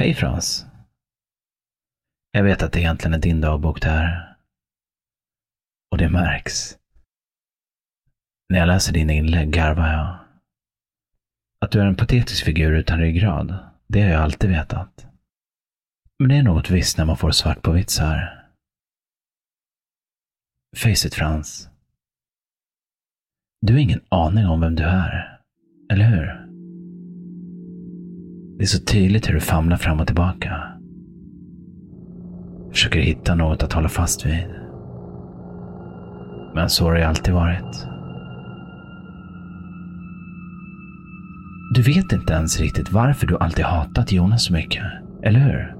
Hej Frans. Jag vet att det egentligen är din dagbok det här. Och det märks. När jag läser dina inlägg garvar jag. Att du är en patetisk figur utan ryggrad, det har jag alltid vetat. Men det är något visst när man får svart på vitt så här. Face it Frans. Du har ingen aning om vem du är. Eller hur? Det är så tydligt hur du famlar fram och tillbaka. Försöker hitta något att hålla fast vid. Men så har det alltid varit. Du vet inte ens riktigt varför du alltid hatat Jonas så mycket, eller hur?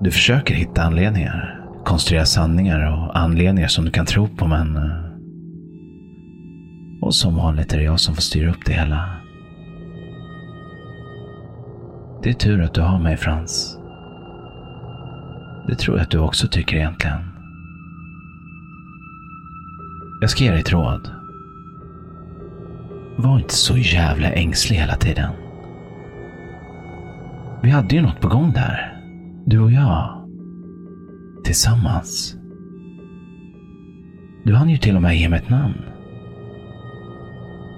Du försöker hitta anledningar, konstruera sanningar och anledningar som du kan tro på, men... Eh, och som vanligt är det jag som får styra upp det hela. Det är tur att du har mig, Frans. Det tror jag att du också tycker egentligen. Jag ska ge dig ett råd. Var inte så jävla ängslig hela tiden. Vi hade ju något på gång där. Du och jag. Tillsammans. Du hann ju till och med ge mig ett namn.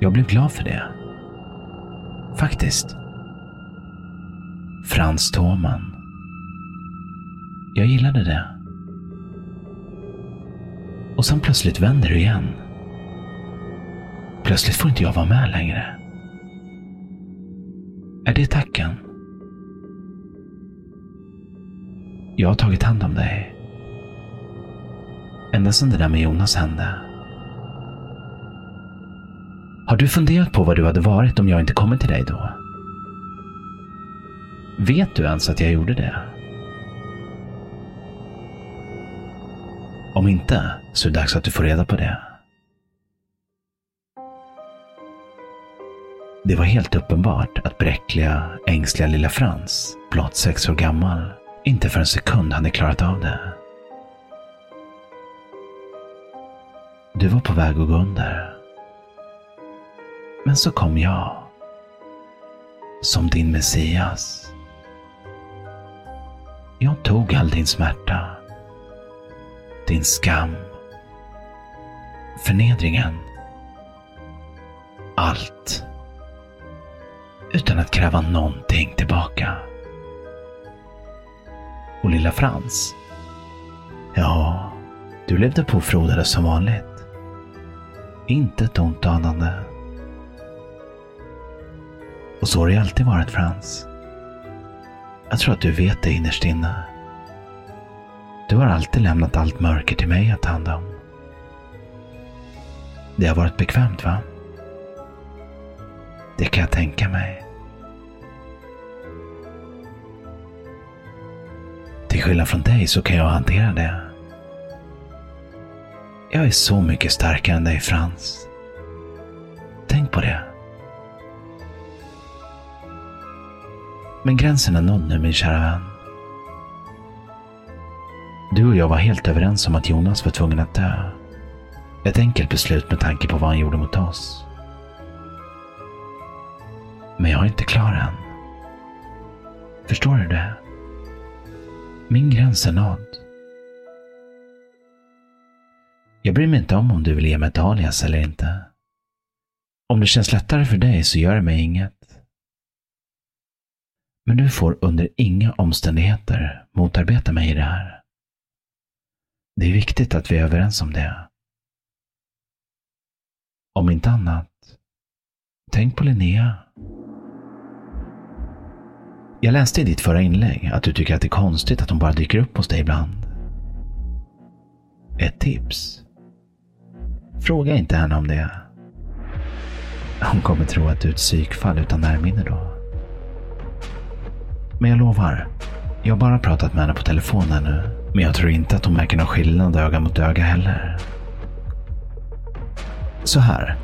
Jag blev glad för det. Faktiskt. Frans Thoman. Jag gillade det. Och sen plötsligt vänder du igen. Plötsligt får inte jag vara med längre. Är det tacken? Jag har tagit hand om dig. Ända sedan det där med Jonas hände. Har du funderat på vad du hade varit om jag inte kommit till dig då? Vet du ens att jag gjorde det? Om inte, så är det dags att du får reda på det. Det var helt uppenbart att bräckliga, ängsliga lilla Frans, blott sex år gammal, inte för en sekund hade klarat av det. Du var på väg att gå under. Men så kom jag. Som din Messias. Jag tog all din smärta. Din skam. Förnedringen. Allt. Utan att kräva någonting tillbaka. Och lilla Frans? Ja, du levde på och frodades som vanligt. Inte ett ont anande. Och så har det alltid varit Frans. Jag tror att du vet det innerst inne. Du har alltid lämnat allt mörker till mig att ta hand om. Det har varit bekvämt, va? Det kan jag tänka mig. Till skillnad från dig så kan jag hantera det. Jag är så mycket starkare än dig, Frans. Tänk på det. Men gränsen är nådd nu, min kära vän. Du och jag var helt överens om att Jonas var tvungen att dö. Ett enkelt beslut med tanke på vad han gjorde mot oss. Men jag är inte klar än. Förstår du det? Min gräns är nådd. Jag bryr mig inte om om du vill ge mig ett alias eller inte. Om det känns lättare för dig så gör det mig inget. Men du får under inga omständigheter motarbeta mig i det här. Det är viktigt att vi är överens om det. Om inte annat, tänk på Linnea. Jag läste i ditt förra inlägg att du tycker att det är konstigt att hon bara dyker upp hos dig ibland. Ett tips. Fråga inte henne om det. Hon kommer tro att du är ett psykfall utan närminne då. Men jag lovar, jag har bara pratat med henne på telefon nu. Men jag tror inte att hon märker någon skillnad öga mot öga heller. Så här.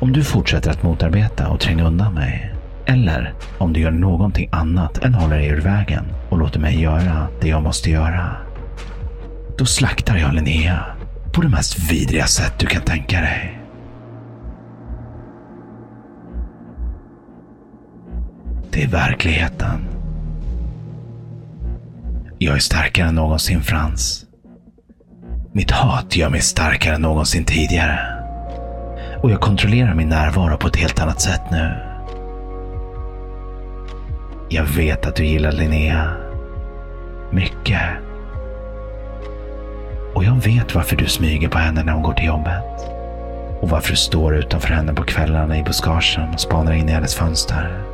Om du fortsätter att motarbeta och tränga undan mig. Eller om du gör någonting annat än håller dig ur vägen och låter mig göra det jag måste göra. Då slaktar jag Linnea på det mest vidriga sätt du kan tänka dig. Det är verkligheten. Jag är starkare än någonsin Frans. Mitt hat gör mig starkare än någonsin tidigare. Och jag kontrollerar min närvaro på ett helt annat sätt nu. Jag vet att du gillar Linnea. Mycket. Och jag vet varför du smyger på henne när hon går till jobbet. Och varför du står utanför henne på kvällarna i buskagen och spanar in i hennes fönster.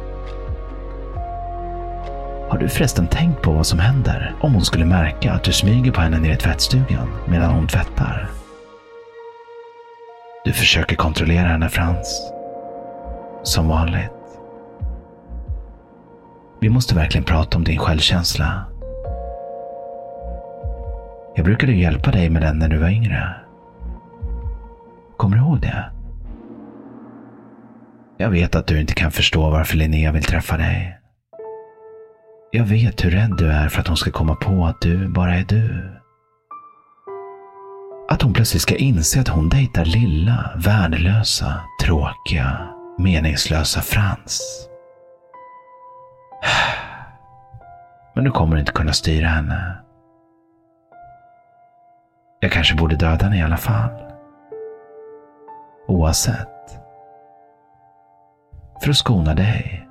Har du förresten tänkt på vad som händer om hon skulle märka att du smyger på henne nere i tvättstugan medan hon tvättar? Du försöker kontrollera henne, Frans. Som vanligt. Vi måste verkligen prata om din självkänsla. Jag brukade hjälpa dig med den när du var yngre. Kommer du ihåg det? Jag vet att du inte kan förstå varför Linnea vill träffa dig. Jag vet hur rädd du är för att hon ska komma på att du bara är du. Att hon plötsligt ska inse att hon dejtar lilla, värdelösa, tråkiga, meningslösa Frans. Men du kommer inte kunna styra henne. Jag kanske borde döda henne i alla fall. Oavsett. För att skona dig.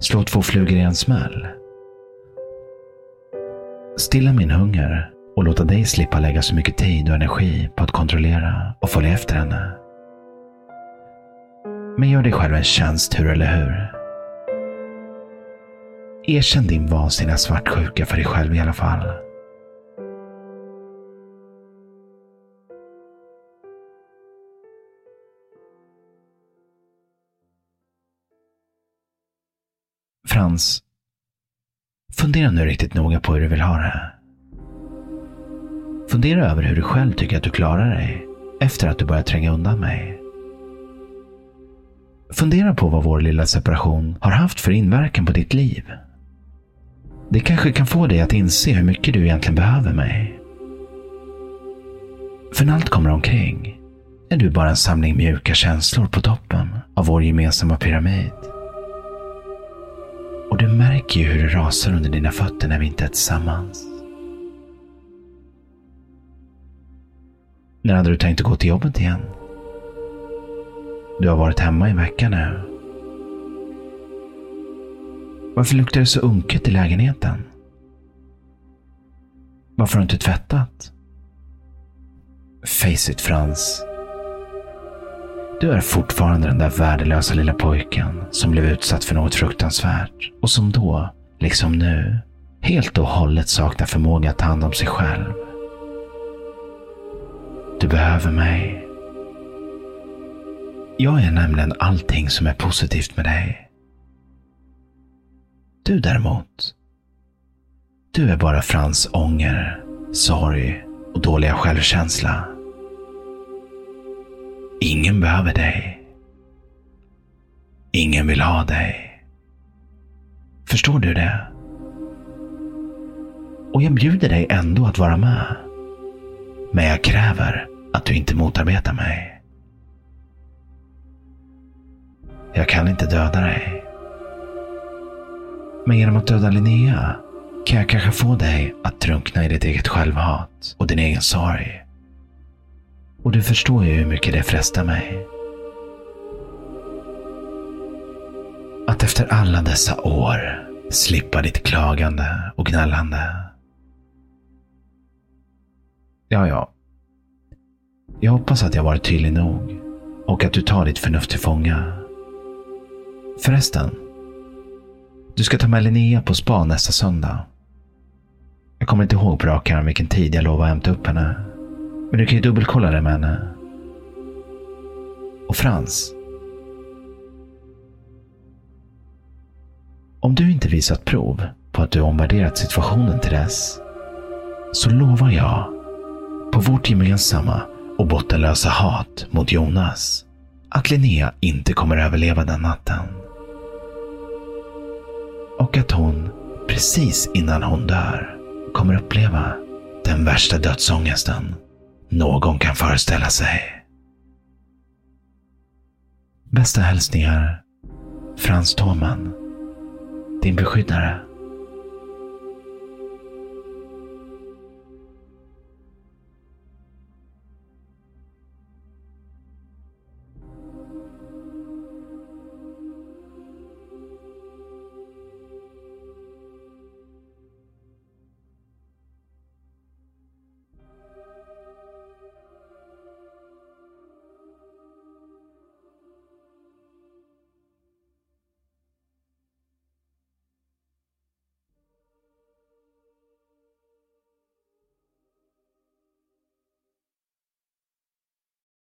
Slå två flugor i en smäll. Stilla min hunger och låta dig slippa lägga så mycket tid och energi på att kontrollera och följa efter henne. Men gör dig själv en tjänst, hur eller hur? Erkänn din vansinniga svartsjuka för dig själv i alla fall. Frans, fundera nu riktigt noga på hur du vill ha det. Fundera över hur du själv tycker att du klarar dig efter att du börjat tränga undan mig. Fundera på vad vår lilla separation har haft för inverkan på ditt liv. Det kanske kan få dig att inse hur mycket du egentligen behöver mig. För när allt kommer omkring är du bara en samling mjuka känslor på toppen av vår gemensamma pyramid. Och du märker ju hur det rasar under dina fötter när vi inte är tillsammans. När hade du tänkt att gå till jobbet igen? Du har varit hemma i en vecka nu. Varför luktar det så unket i lägenheten? Varför har du inte tvättat? Face it Frans. Du är fortfarande den där värdelösa lilla pojken som blev utsatt för något fruktansvärt och som då, liksom nu, helt och hållet saknar förmåga att ta hand om sig själv. Du behöver mig. Jag är nämligen allting som är positivt med dig. Du däremot. Du är bara Frans ånger, sorg och dåliga självkänsla. Ingen behöver dig. Ingen vill ha dig. Förstår du det? Och jag bjuder dig ändå att vara med. Men jag kräver att du inte motarbetar mig. Jag kan inte döda dig. Men genom att döda Linnea kan jag kanske få dig att drunkna i ditt eget självhat och din egen sorg. Och du förstår ju hur mycket det frestar mig. Att efter alla dessa år slippa ditt klagande och gnällande. Ja, ja. Jag hoppas att jag varit tydlig nog och att du tar ditt förnuft till fånga. Förresten. Du ska ta med Linnea på spa nästa söndag. Jag kommer inte ihåg på rak arm vilken tid jag lovade att hämta upp henne. Men du kan ju dubbelkolla det med henne. Och Frans. Om du inte visat prov på att du omvärderat situationen till dess, så lovar jag på vårt gemensamma och bottenlösa hat mot Jonas att Linnea inte kommer överleva den natten. Och att hon, precis innan hon dör, kommer uppleva den värsta dödsångesten någon kan föreställa sig. Bästa hälsningar Frans Thåman, din beskyddare.